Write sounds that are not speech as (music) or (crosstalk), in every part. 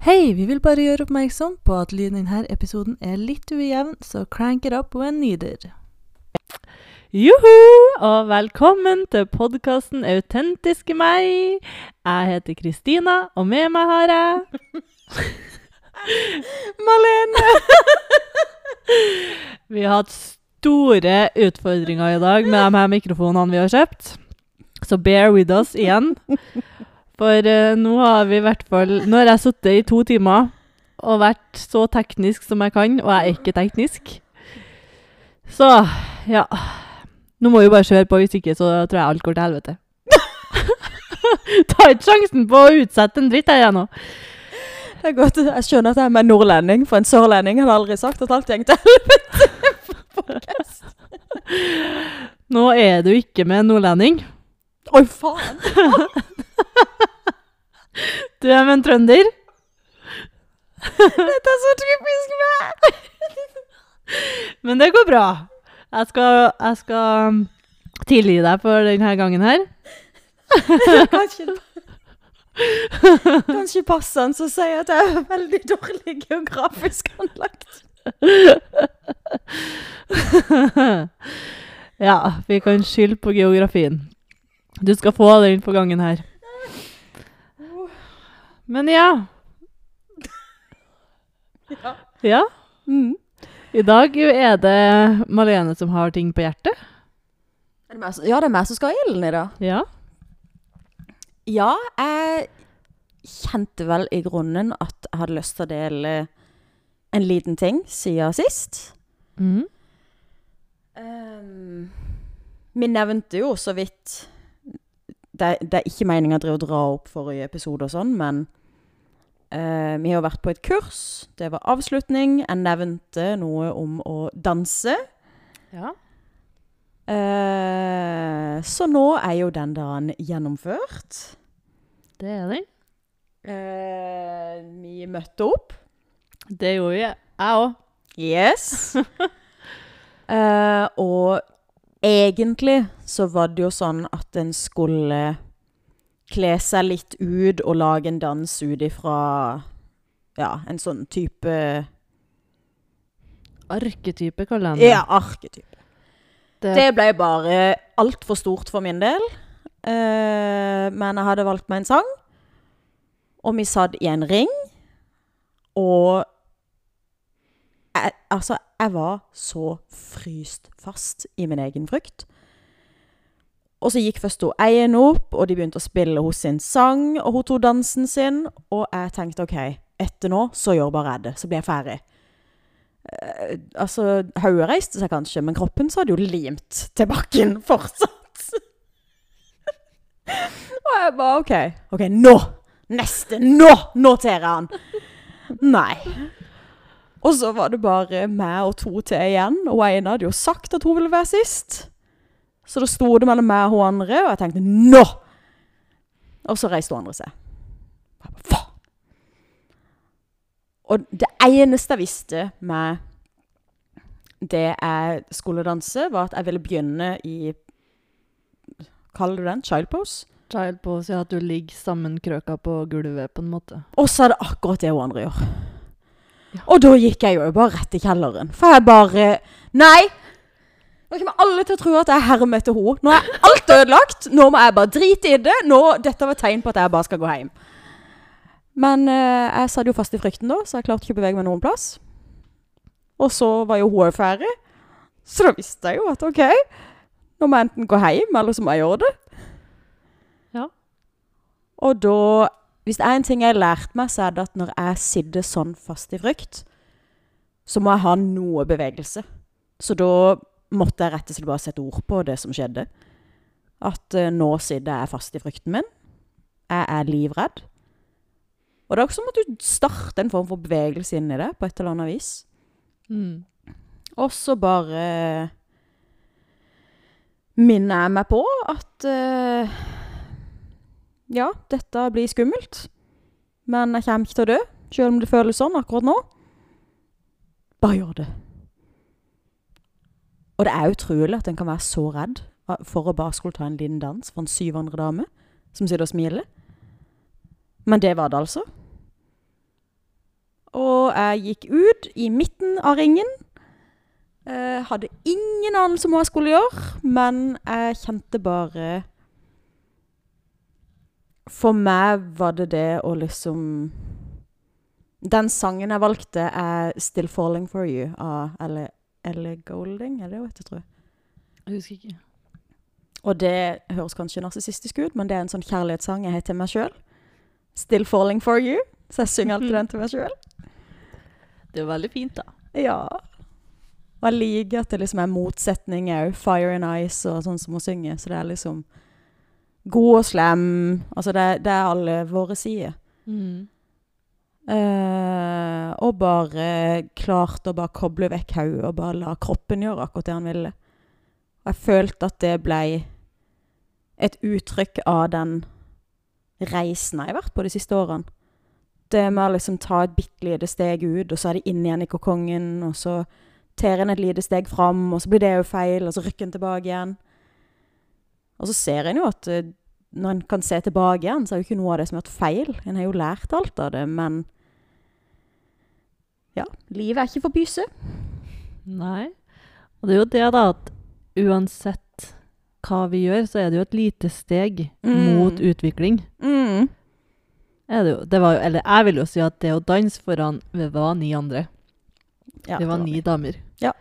Hei, vi vil bare gjøre oppmerksom på at lyden i denne episoden er litt ujevn, så crank it up when needed. Juhu, og velkommen til podkasten Autentiske meg. Jeg heter Kristina, og med meg har jeg (laughs) Malene. (laughs) vi har hatt store utfordringer i dag med de her mikrofonene vi har kjøpt, så bear with us igjen. For uh, nå har vi i hvert fall Nå har jeg sittet i to timer og vært så teknisk som jeg kan, og jeg er ikke teknisk. Så ja. Nå må vi bare kjøre på, hvis ikke så tror jeg alt går til helvete. (laughs) Ta ikke sjansen på å utsette en dritt jeg nå. Det er godt. Jeg skjønner at jeg er med nordlending, for en sørlending hadde aldri sagt at alt gikk til helvete. (laughs) Nå er du ikke med nordlending. Oi, faen! (laughs) Du er med en trønder. Dette er så typisk meg! Men det går bra. Jeg skal, jeg skal um, tilgi deg for denne gangen her. Kanskje, kanskje passende å si at jeg er veldig dårlig geografisk anlagt. ja, vi kan skylde på geografien. Du skal få den på gangen her. Men ja. Ja. Ja. Mm. I dag er det Malene som har ting på hjertet. Er det som- Ja, det er meg som skal ha ilden i dag. Ja. Ja, jeg kjente vel i grunnen at jeg hadde lyst til å dele en liten ting siden sist. Mm. Um, vi nevnte jo så vidt Det, det er ikke meningen å dra opp forrige episode og sånn, men vi har vært på et kurs. Det var avslutning. Jeg nevnte noe om å danse. ja. Eh, så nå er jo den dagen gjennomført. Det er den. Eh, vi møtte opp. Det gjorde jeg. Jeg òg. Yes. (laughs) Eh, og egentlig så var det jo sånn at en skulle kle seg litt ut og lage en dans ut ifra ja, en sånn type Arketype, kaller jeg det. Ja, arketype. Det, Det ble bare altfor stort for min del. Eh, men jeg hadde valgt meg en sang, og vi satt i en ring. Og jeg, altså, jeg var så fryst fast i min egen frykt. Og så gikk først hun Eien opp, og de begynte å spille hos sin sang, og hun tok dansen sin. Og jeg tenkte OK, etter nå så gjør bare jeg det, så blir jeg ferdig. Eh, altså, hodet reiste seg kanskje, men kroppen så hadde jo limt til bakken (laughs) fortsatt. og jeg bare OK. OK, nå! Neste! Nå! Tar jeg han! Nei. Og så var det bare meg og to til igjen, og en hadde jo sagt at hun ville være sist. Så da sto det mellom meg og hun andre, og jeg tenkte nå! Og så reiste hun andre seg. Jeg bare, Faen! Og det eneste jeg visste med det jeg skulle danse, var at jeg ville begynne i Kaller du den? Child pose? Child pose, ja, at du ligger sammenkrøka på gulvet, på en måte. Og så er det akkurat det hun andre gjør. Ja. Og da gikk jeg jo bare rett i kjelleren. For jeg bare Nei! Nå kommer alle til å tro at jeg hermer etter henne. Nå er alt ødelagt. Nå må jeg bare drite i det. Nå, dette var tegn på at jeg bare skal gå hjem. Men eh, jeg satt jo fast i frykten da, så jeg klarte ikke å bevege meg noen plass. Og så var jo hun ferdig. Så da visste jeg jo at OK, nå må jeg enten gå hjem, eller så må jeg gjøre det. Ja. Og da Hvis det er en ting jeg har lært meg, så er det at når jeg sitter sånn fast i frykt, så må jeg ha noe bevegelse. Så da måtte jeg rett og slett bare sette ord på det som skjedde. At uh, nå sitter jeg fast i frykten min. Jeg er livredd. Og det er også som at du starter en form for bevegelse inn i det, på et eller annet vis. Mm. Og så bare minner jeg meg på at uh, ja, dette blir skummelt. Men jeg kommer ikke til å dø, selv om det føles sånn akkurat nå. Bare gjør det. Og det er utrolig at en kan være så redd for å bare skulle ta en liten dans for en syv andre dame som sitter og smiler. Men det var det altså. og jeg gikk ut i midten av ringen. Jeg hadde ingen anelse om hva jeg skulle gjøre, men jeg kjente bare For meg var det det å liksom Den sangen jeg valgte, er 'Still Falling For You' av Elle, Elle Golding. Er det hun heter, tror jeg. Jeg husker ikke. Og det høres kanskje narsissistisk ut, men det er en sånn kjærlighetssang jeg har til meg sjøl. 'Still Falling For You'. Så jeg synger alltid den til meg sjøl. (laughs) Det er veldig fint, da. Ja. Og jeg liker at det liksom er motsetning òg. Fire and Ice og sånn som hun synger. Så det er liksom god og slem. Altså det, det er alle våre sider. Mm. Eh, og bare klart å bare koble vekk hodet og bare la kroppen gjøre akkurat det han ville. Og jeg følte at det ble et uttrykk av den reisen jeg har vært på de siste årene. Det med å liksom ta et bitte lite steg ut, og så er det inn igjen i kokongen, og så ter en et lite steg fram, og så blir det jo feil, og så rykker en tilbake igjen. Og så ser en jo at eh, når en kan se tilbake igjen, så er jo ikke noe av det som har vært feil. En har jo lært alt av det, men ja, livet er ikke for pyse. Nei. Og det er jo det, da, at uansett hva vi gjør, så er det jo et lite steg Mm. mot utvikling. Mm. Er det jo. Det var jo, eller jeg vil jo si at det å danse foran Vi var ni andre. Ja, det, var det ni damer. Ja.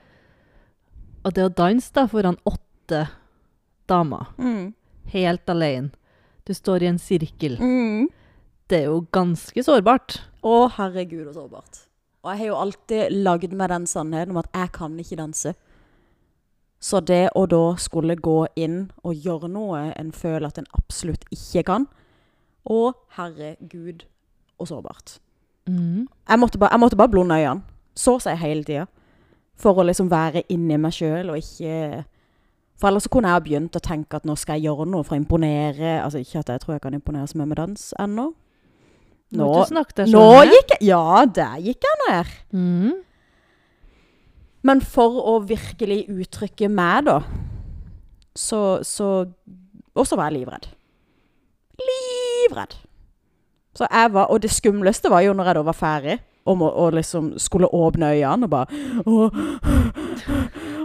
Og det å danse da foran åtte damer, Mm. helt alene Du står i en sirkel. Mm. Det er jo ganske sårbart. Å, herregud, så sårbart. Og jeg har jo alltid lagd meg den sannheten om at jeg kan ikke danse. Så det å da skulle gå inn og gjøre noe en føler at en absolutt ikke kan Å, herregud, og sårbart. Mm. Jeg måtte bare, jeg måtte bare blunde øynene. Så seg hele tida. For å liksom være inni meg sjøl og ikke For ellers kunne jeg ha begynt å tenke at nå skal jeg gjøre noe for å imponere. Altså Ikke at jeg tror jeg kan imponere så mye med dans ennå. Nå, Nå, nå gikk Ja, der gikk jeg ned. Mm. Men for å virkelig uttrykke meg, da, så, så Og så var jeg livredd. Livredd. Så jeg var, Og det skumleste var jo når jeg da var ferdig, å, å liksom skulle åpne øynene og bare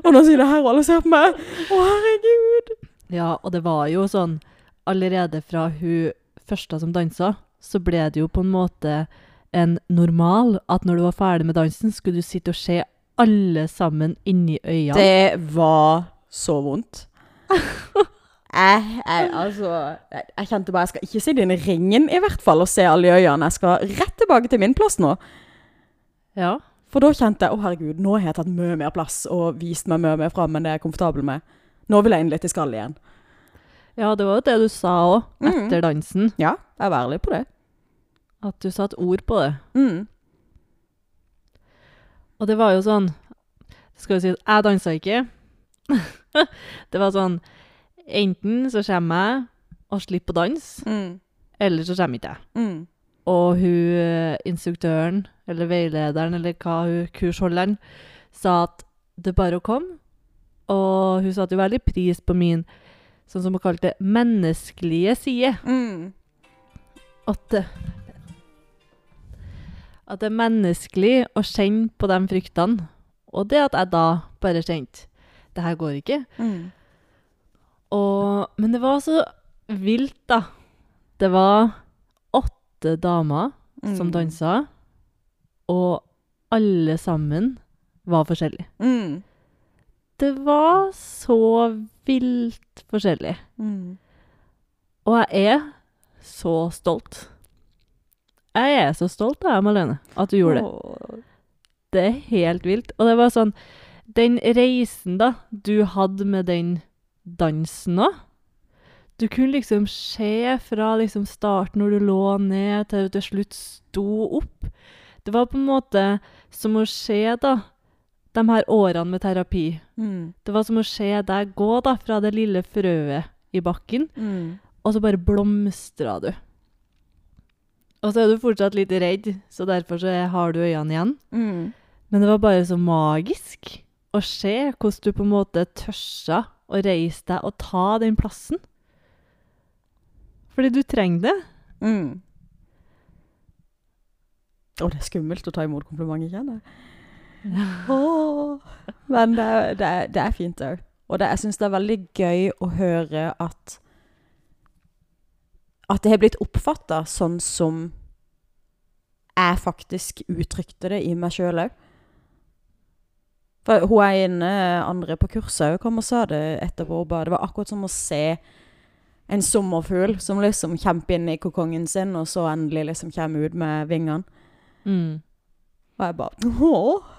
og nå sier det her, og alle ser på meg. Å, herregud. Ja, og det var jo sånn Allerede fra hun første som dansa, så ble det jo på en måte en normal at når du var ferdig med dansen, skulle du sitte og se alle sammen inni øynene. Det var så vondt. (laughs) Jeg, jeg, altså, jeg, jeg kjente bare Jeg skal ikke sitte i ringen i hvert fall og se alle i øynene. Jeg skal rett tilbake til min plass nå. Ja. For da kjente jeg å herregud, nå har jeg tatt mye mer plass og vist meg mye mer fram enn det jeg er komfortabel med. Nå vil jeg inn litt i skallet igjen. ja, det var jo det du sa òg, Mm. etter dansen. Ja, jeg er ærlig på det. At du satte ord på det. Mm. Og det var jo sånn Skal vi si at jeg dansa ikke. (laughs) det var sånn Enten så kommer jeg og slipper å danse, Mm. eller så kommer ikke jeg. Mm. Og hun eh, instruktøren, eller veilederen, eller hva hun kursholderen, sa at det bare å komme. Og hun satte jo veldig pris på min, sånn som hun kalte det, menneskelige side. Mm. At det, at det er menneskelig å kjenne på de fryktene. Og det at jeg da bare kjente Det her går ikke. Mm. Og, men det var så vilt, da. Det var åtte damer som Mm. dansa, og alle sammen var forskjellige. Mm. Det var så vilt forskjellig. Mm. Og jeg er så stolt. Jeg er så stolt av deg, Malene, at du gjorde det. Det er helt vilt. Og det var sånn Den reisen da du hadde med den dansen òg Du kunne liksom se fra liksom starten når du lå ned, til du til slutt sto opp. Det var på en måte som å se da de her årene med terapi. Mm. Det var som å se deg gå da fra det lille frøet i bakken, Mm. og så bare blomstra du. Og så er du fortsatt litt redd, så derfor så har du øynene igjen. Mm. Men det var bare så magisk å se hvordan du på en måte tørsa å reise deg og ta den plassen. Fordi du trenger det. Mm. Å, det er skummelt å ta imot komplimenter, kjenner jeg. (laughs) Men det, er- det, er- det er fint òg. Og det, jeg syns det er veldig gøy å høre at At det har blitt oppfatta sånn som jeg faktisk uttrykte det i meg sjøl òg. For hun er inne, andre på kurset òg, kom og sa det etterpå. bare, Det var akkurat som å se en sommerfugl som liksom kjemper inn i kokongen sin, og så endelig liksom kommer ut med vingene. Mm. Og jeg bare Åh!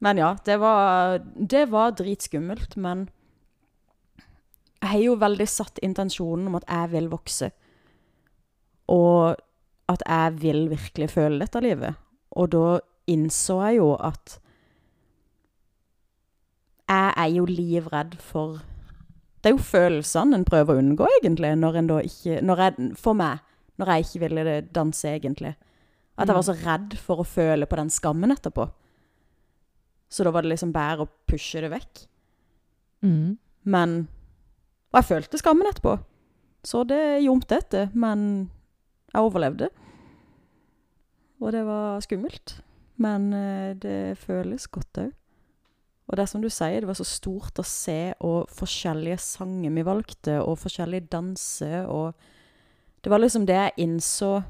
Men ja, det var, det var dritskummelt, men jeg har jo veldig satt intensjonen om at jeg vil vokse. Og at jeg vil virkelig føle dette livet. Og da innså jeg jo at jeg er jo livredd for Det er jo følelsene en prøver å unngå, egentlig, når en da ikke når jeg, For meg, når jeg ikke ville danse, egentlig. At jeg var så redd for å føle på den skammen etterpå. Så da var det liksom bare å pushe det vekk. Mm. Men Og jeg følte skammen etterpå. Så det jomte etter, men jeg overlevde. Og det var skummelt. Men eh, det føles godt òg. Og det er som du sier, det var så stort å se, og forskjellige sanger vi valgte, og forskjellige danser, og Det var liksom det jeg innså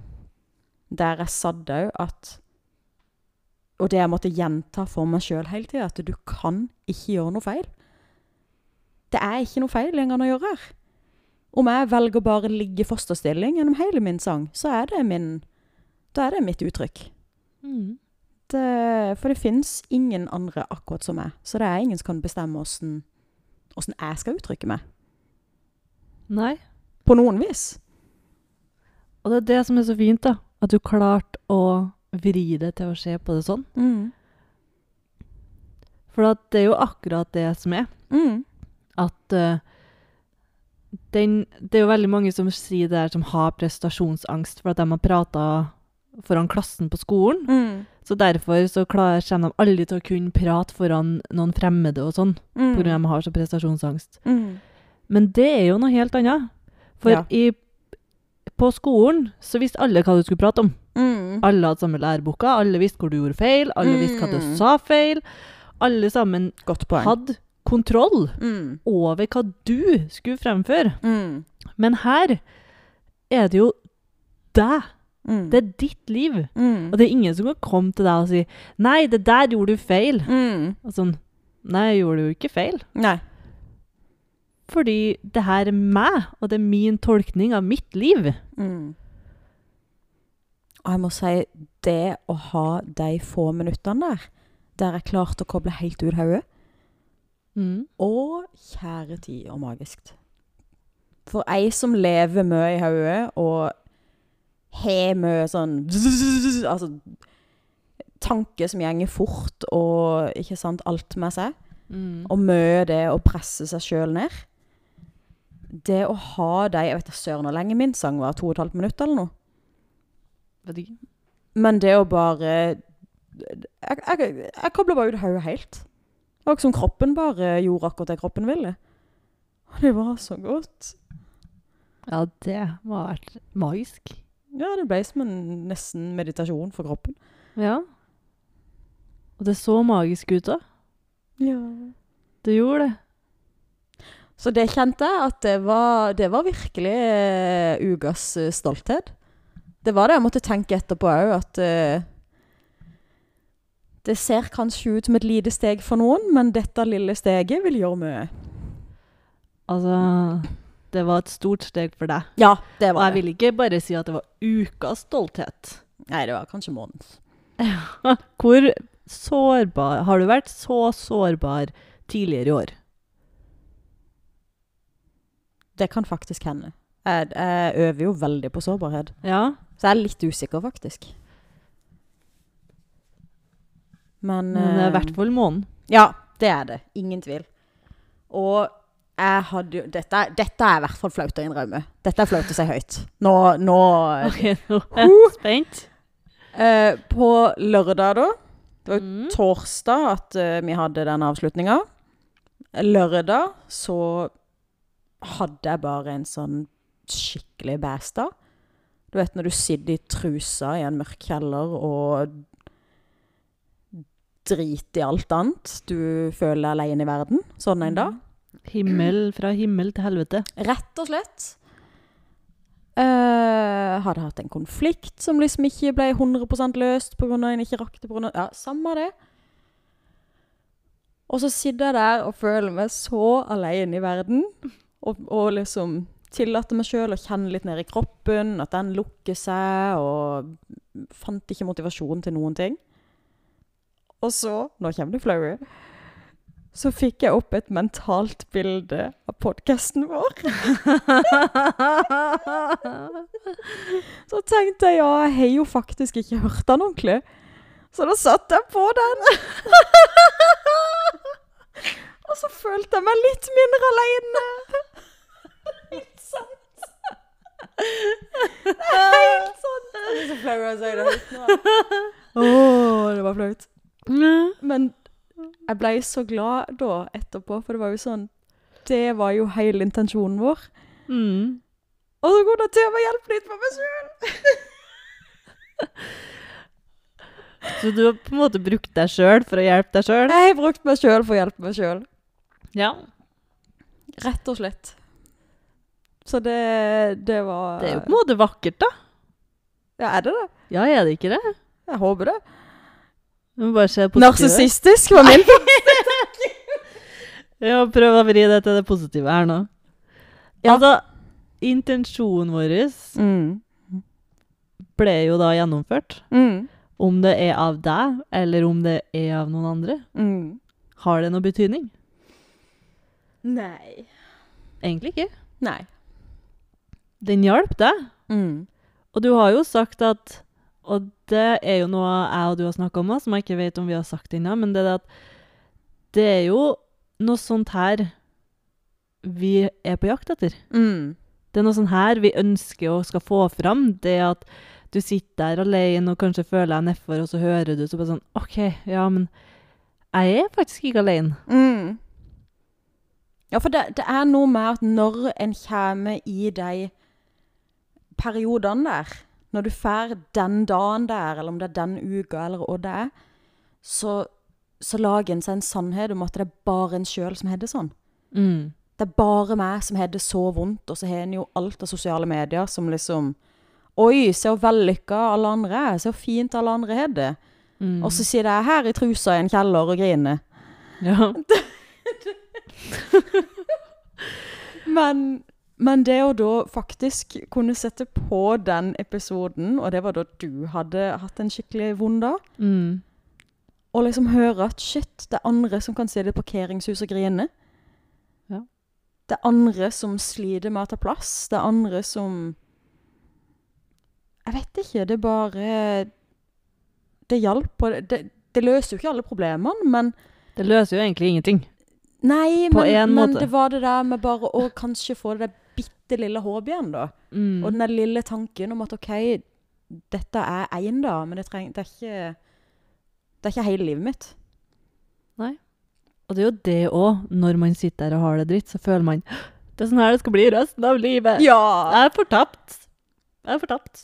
der jeg satt òg, at Og det jeg måtte gjenta for meg sjøl hele tida, at du kan ikke gjøre noe feil. Det er ikke noe feil engang å gjøre her. Om jeg velger bare ligge i fosterstilling gjennom hele min sang, så er det min er det mitt uttrykk. Mm. Det, for det fins ingen andre akkurat som meg. Så det er ingen som kan bestemme åssen jeg skal uttrykke meg. Nei. På noen vis. Og det er det som er så fint, da. At du klarte å vri det til å se på det sånn. Mm. For at det er jo akkurat det som er. Mm. At uh, den Det er jo veldig mange som sier det her, som har prestasjonsangst for at de har prata foran klassen på skolen. Mm. Så derfor så klarer, kommer de aldri til å kunne prate foran noen fremmede og sånn, Mm. pga. de har så prestasjonsangst. Mm. Men det er jo noe helt annet. For Ja. i, på skolen så visste alle hva du skulle prate om. Mm. Alle hadde samme læreboka, alle visste hvor du gjorde feil, alle visste hva du Mm. sa feil. Alle sammen hadde kontroll Mm. over hva du skulle fremføre. Mm. Men her er det jo deg. Mm. Det er ditt liv. mm. Og det er ingen som kan komme til deg og si 'Nei, det der gjorde du feil'. Mm. Og sånn Nei, jeg gjorde jo ikke feil. Nei. Fordi det her er meg, og det er min tolkning av mitt liv. Mm. Og jeg må si, det å ha de få minuttene der, der jeg klarte å koble helt ut hodet Mm. Å, kjære tid og magisk. For ei som lever mye i hodet, og har mye sånn (laughs) Altså tanker som gjenger fort, og ikke sant, alt med seg. Mm. Og mye det å presse seg sjøl ned. Det å ha de Jeg vet ikke søren hvor lenge min sang var. To og et halvt minutt eller noe. Vet ikke. Men det å bare Jeg, jeg, jeg kobler bare ut hodet helt. Det var ikke som kroppen bare gjorde akkurat det kroppen ville. Og det var så godt. Ja, det må ha vært magisk. Ja, det ble som en nesten meditasjon for kroppen. Ja. Og det så magisk ut da. Ja. Det gjorde det. Så det kjente jeg at det var, det var virkelig uh, ukas eh, stolthet. Det var det jeg måtte tenke etterpå òg, at eh, Det ser kanskje ut som et lite steg for noen, men dette lille steget vil gjøre mye. Altså Det var et stort steg for deg. Ja, det var Og jeg vil ikke bare si at det var ukas stolthet. Nei, det var kanskje månedens. (laughs) Hvor sårbar Har du vært så sårbar tidligere i år? Det kan faktisk hende. Jeg, jeg øver jo veldig på sårbarhet, Ja. så jeg er litt usikker, faktisk. Men, Men det er i eh, hvert fall månen. Ja, det er det. Ingen tvil. Og jeg hadde jo Dette, dette er i hvert fall flaut å innrømme. Dette er flaut å si høyt. Nå, nå okay, nå er jeg spent. Uh, På lørdag, da. Det var Mm. torsdag at uh, vi hadde den avslutninga. Lørdag så hadde jeg bare en sånn skikkelig bæsdag. Du vet når du sitter i trusa i en mørk kjeller og driter i alt annet. Du føler alene i verden. Sånn en dag. Himmel fra himmel til helvete. Rett og slett. Uh, hadde hatt en konflikt som liksom ikke ble 100% løst pga. en ikke rakk det. av- Ja, samme det. Og så sitter jeg der og føler meg så alene i verden. Og, og liksom tillater meg sjøl å kjenne litt ned i kroppen, at den lukker seg, og fant ikke motivasjon til noen ting. Og så, nå kommer det flaue, så fikk jeg opp et mentalt bilde av podkasten vår. Så tenkte jeg ja, jeg har jo faktisk ikke hørt den ordentlig. Så da satte jeg på den. Og så følte jeg meg litt mindre alene. Helt sant. (laughs) Det er helt sant. Jeg er så flau av å si det høyt nå. Åh, det var flaut. Men jeg ble så glad da etterpå, for det var jo sånn Det var jo hele intensjonen vår. Mm. Og så går det til å være hjelpe litt for meg sjøl. Så du har på en måte brukt deg sjøl for å hjelpe deg sjøl? Jeg har brukt meg sjøl for å hjelpe meg sjøl. Ja. Rett og slett. Så det, det var Det er jo på en måte vakkert, da. Ja, er det det? Ja, er det ikke det? Jeg håper det. Du må bare se det positive. Narsissistisk var min. (laughs) Ja, prøv å vri det til det positive her nå. Ja. Altså, intensjonen vår mm. ble jo da gjennomført. Mm. Om det er av deg, eller om det er av noen andre. Mm. Har det noe betydning? Nei. Egentlig ikke. Nei. Den hjalp deg. Mm. Og du har jo sagt at Og det er jo noe jeg og du har snakka om, som jeg ikke vet om vi har sagt ennå, men det er det at det er jo noe sånt her vi er på jakt etter. Mm. Det er noe sånt her vi ønsker å skal få fram. Det at du sitter der alene og kanskje føler deg nedfor, og så hører du så bare sånn OK, ja, men jeg er faktisk ikke alene. Mm. Ja, for det, det er noe med at når en kommer i de periodene der, når du får den dagen der, eller om det er den uka, eller hva det er, så, så lager en seg en sannhet om at det er bare en sjøl som har det sånn. Mm. Det er bare meg som har det så vondt, og så har en jo alt av sosiale medier som liksom Oi, se hvor vellykka alle andre er. Se hvor fint alle andre har det. Mm. Og så sier de her i trusa i en kjeller og griner. ja. (laughs) Men, men det å da faktisk kunne sette på den episoden, og det var da du hadde hatt en skikkelig vond dag, Mm. og liksom høre at shit, det er andre som kan se i et parkeringshus og grine. Ja. Det er andre som sliter med å ta plass. Det er andre som Jeg vet ikke. Det er bare Det hjalp. og Det, det løser jo ikke alle problemene, men Det løser jo egentlig ingenting. Nei, På men, en men det var det der med bare å kanskje få det bitte lille igjen, da. Mm. Og den der lille tanken om at OK, dette er én, da, men det, treng, det, er ikke, det er ikke hele livet mitt. Nei. Og det er jo det òg. Når man sitter der og har det dritt, så føler man det er sånn her det skal bli resten av livet. Ja! Jeg er fortapt. Jeg er fortapt.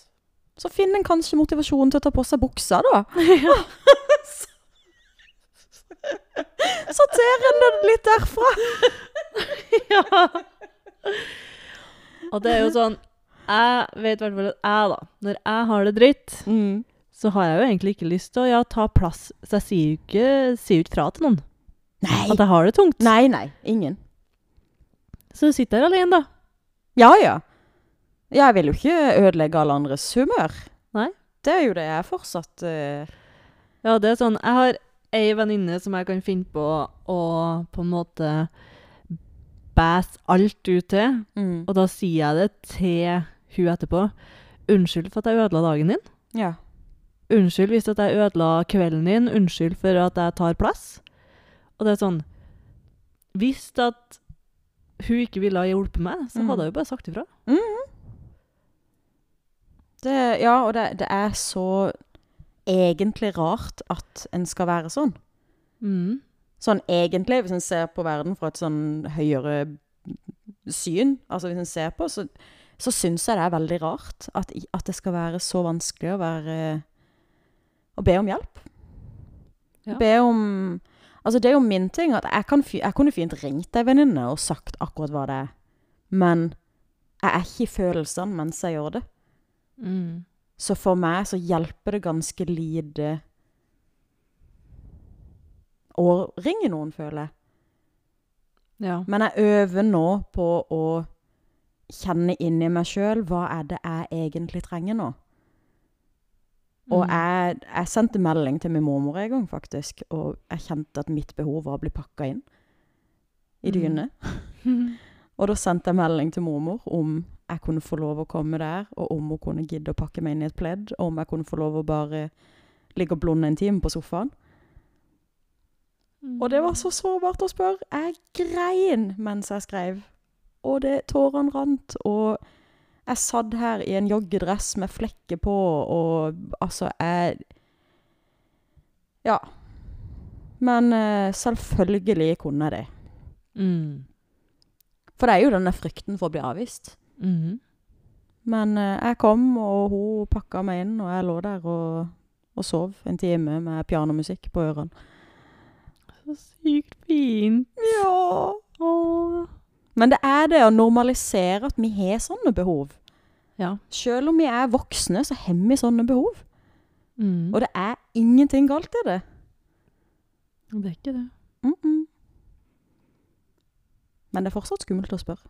Så finner en kanskje motivasjon til å ta på seg buksa, da. (laughs) Sorterer en det litt derfra. (laughs) ja. Og det er jo sånn Jeg vet i hvert fall at jeg, da, når jeg har det dritt, Mm. så har jeg jo egentlig ikke lyst til å ja, ta plass. Så jeg sier jo ikke, sier jo ikke fra til noen Nei. at jeg har det tungt. nei, nei. Ingen. Så du sitter her alene, da. Ja, ja. Jeg vil jo ikke ødelegge alle andres humør. Nei. Det er jo det jeg fortsatt uh... Ja, det er sånn Jeg har ei venninne som jeg kan finne på å på en måte bæse alt ut til. mm. Og da sier jeg det til hun etterpå. Unnskyld for at jeg ødela dagen din. Ja. Unnskyld hvis at jeg ødela kvelden din. Unnskyld for at jeg tar plass. Og det er sånn Hvis at hun ikke ville ha hjulpet meg, så Mhm. hadde jeg jo bare sagt ifra. Mm. Det, ja, og det, det er så egentlig rart at en skal være sånn. Mm. Sånn egentlig, hvis en ser på verden fra et sånn høyere syn, altså hvis en ser på, så så syns jeg det er veldig rart at, at det skal være så vanskelig å være Å be om hjelp. Ja. Be om Altså, det er jo min ting at jeg, kan, jeg kunne fint ringt ei venninne og sagt akkurat hva det er, men jeg er ikke i følelsene mens jeg gjør det. Mm. Så for meg så hjelper det ganske lite å ringe noen, føler jeg. Ja. Men jeg øver nå på å kjenne inni meg sjøl hva er det jeg egentlig trenger nå. Og Mm. jeg, jeg sendte melding til min mormor en gang, faktisk. Og jeg kjente at mitt behov var å bli pakka inn i Mm. dyne. (laughs) Og da sendte jeg melding til mormor om jeg kunne få lov å komme der, og om hun kunne gidde å pakke meg inn i et pledd, og om jeg kunne få lov å bare ligge og blunde en time på sofaen. Og det var så sårbart å spørre. Jeg grein mens jeg skrev. Og det tårene rant. Og jeg satt her i en joggedress med flekker på, og altså jeg Ja. Men uh, selvfølgelig kunne jeg det. Mm. For det er jo denne frykten for å bli avvist. Mhm. Men uh, jeg kom, og hun pakka meg inn, og jeg lå der og, og sov en time med pianomusikk på ørene. Så sykt fint. Ja. Åh. Men det er det å normalisere at vi har sånne behov. Ja. Selv om vi er voksne, så har vi sånne behov. Mm. Og det er ingenting galt i det. det er ikke det. Mm -mm. Men det er fortsatt skummelt å spørre.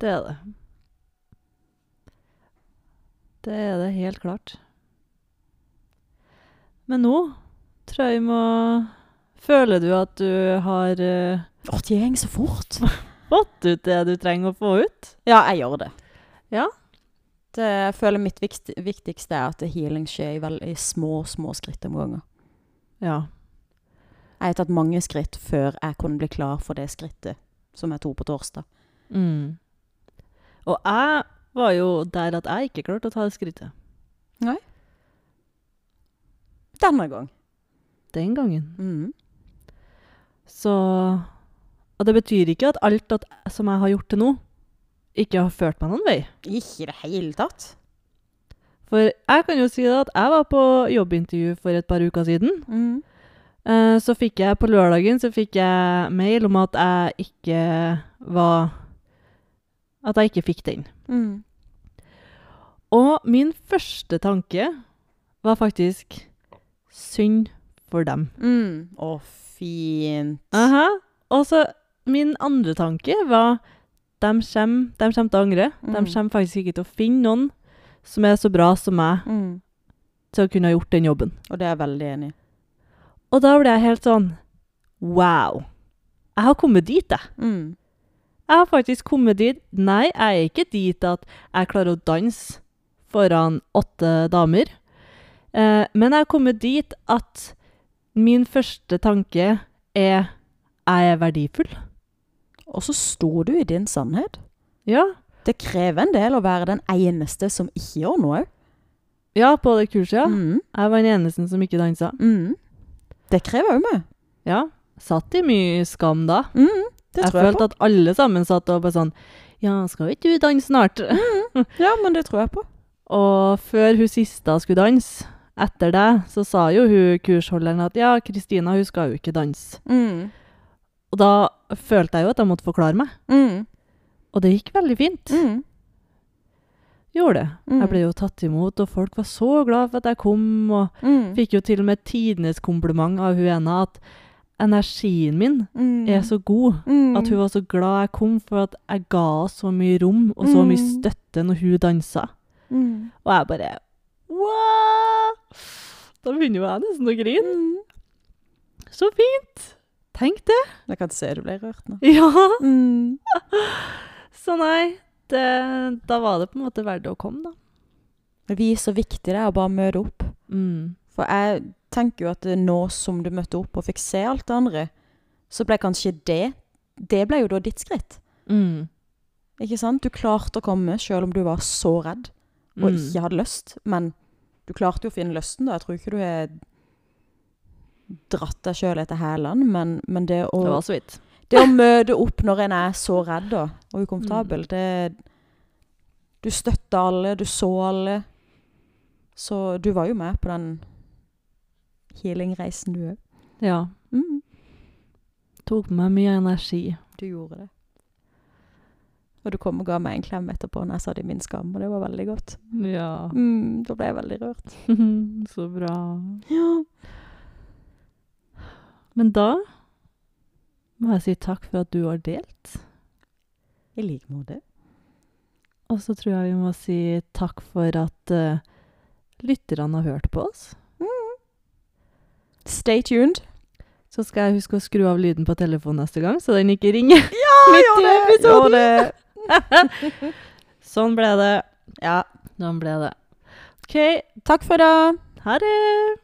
Det er det. Det er det helt klart. Men nå tror jeg vi må Føler du at du har uh, Å, det går så fort. (laughs) fått ut det du trenger å få ut? Ja, jeg gjør det. Ja. Det, jeg føler mitt vikst, viktigste er at healing skjer i, vel, i små, små skritt om gangen. Ja. Jeg har tatt mange skritt før jeg kunne bli klar for det skrittet som jeg tok på torsdag. Mm. Og jeg var jo der at jeg ikke klarte å ta det skrittet. Nei. Denne gang. Den gangen. Mm. Så Og det betyr ikke at alt at, som jeg har gjort til nå, ikke har ført meg noen vei. Ikke i det hele tatt. For jeg kan jo si det at jeg var på jobbintervju for et par uker siden. Mm. Eh, Så fikk jeg på lørdagen så fikk jeg mail om at jeg ikke var At jeg ikke fikk den. Mm. Og min første tanke var faktisk synd for dem. Mm. Å, fint. Aha. Og så min andre tanke var de kommer, de kommer til å angre. De Mm. kommer faktisk ikke til å finne noen som er så bra som meg Mm. til å kunne ha gjort den jobben. Og det er jeg veldig enig i. Og da ble jeg helt sånn Wow. Jeg har kommet dit, jeg. Mm. Jeg har faktisk kommet dit. Nei, jeg er ikke dit at jeg klarer å danse foran åtte damer. Eh, men jeg har kommet dit at min første tanke er er jeg er verdifull. Og så står du i din sannhet. Ja. Det krever en del å være den eneste som ikke gjør noe. Ja, på det kurset, ja. Mm. Jeg var den eneste som ikke dansa. Mm. Det krever òg meg. Ja. Satt i mye skam da. Mm. Det Jeg tror jeg, følte at alle sammen satt og bare sånn Ja, skal ikke du danse snart? på. Ja, men det tror jeg på. (laughs) Og før hun siste skulle danse, etter det, så sa jo hun kursholderen at ja, Kristina, hun skal jo ikke danse. Mm. Og da følte jeg jo at jeg måtte forklare meg. Mm. Og det gikk veldig fint. Mm. Gjorde det. Mm. Jeg ble jo tatt imot, og folk var så glad for at jeg kom, og Mm. fikk jo til og med tidenes kompliment av hun ene at energien min Mm. er så god. Mm. At hun var så glad jeg kom for at jeg ga så mye rom og så mye Mm. støtte når hun dansa. mm. Og jeg bare! Da begynner jo jeg nesten å grine. Mm. Så fint! Tenk det. Jeg kan se du ble rørt nå. Ja. Mm. Så nei, det, da var det på en måte verdt å komme, da. Det viser viktig det er å bare møte opp. Mm. For jeg tenker jo at nå som du møtte opp og fikk se alt det andre, så ble kanskje det Det ble jo da ditt skritt. Mm. Ikke sant? Du klarte å komme selv om du var så redd og Mm. ikke hadde lyst. Men du klarte jo å finne lysten, da. Jeg tror ikke du har dratt deg sjøl etter hælene, men, men det, å, Det var så vidt. det å møte opp når en er så redd da, og ukomfortabel, det, Du støtta alle, du så alle. Så du var jo med på den healing-reisen, du òg. Ja. Mm, Tok på meg mye energi. du gjorde det. Og du kom og ga meg en klem etterpå når jeg satt i min skam, og det var veldig godt. Ja. Mm, da ble jeg veldig rørt. (laughs) Så bra. Ja. Men da må jeg si takk for at du har delt. I like måte. Og så tror jeg vi må si takk for at uh, lytterne har hørt på oss. Stay tuned. Så skal jeg huske å skru av lyden på telefonen neste gang, så den ikke ringer. Ja, (laughs) Midt gjør i det! episoden. (laughs) Sånn ble det. Ja. Sånn ble det. OK, Takk for da. ha det!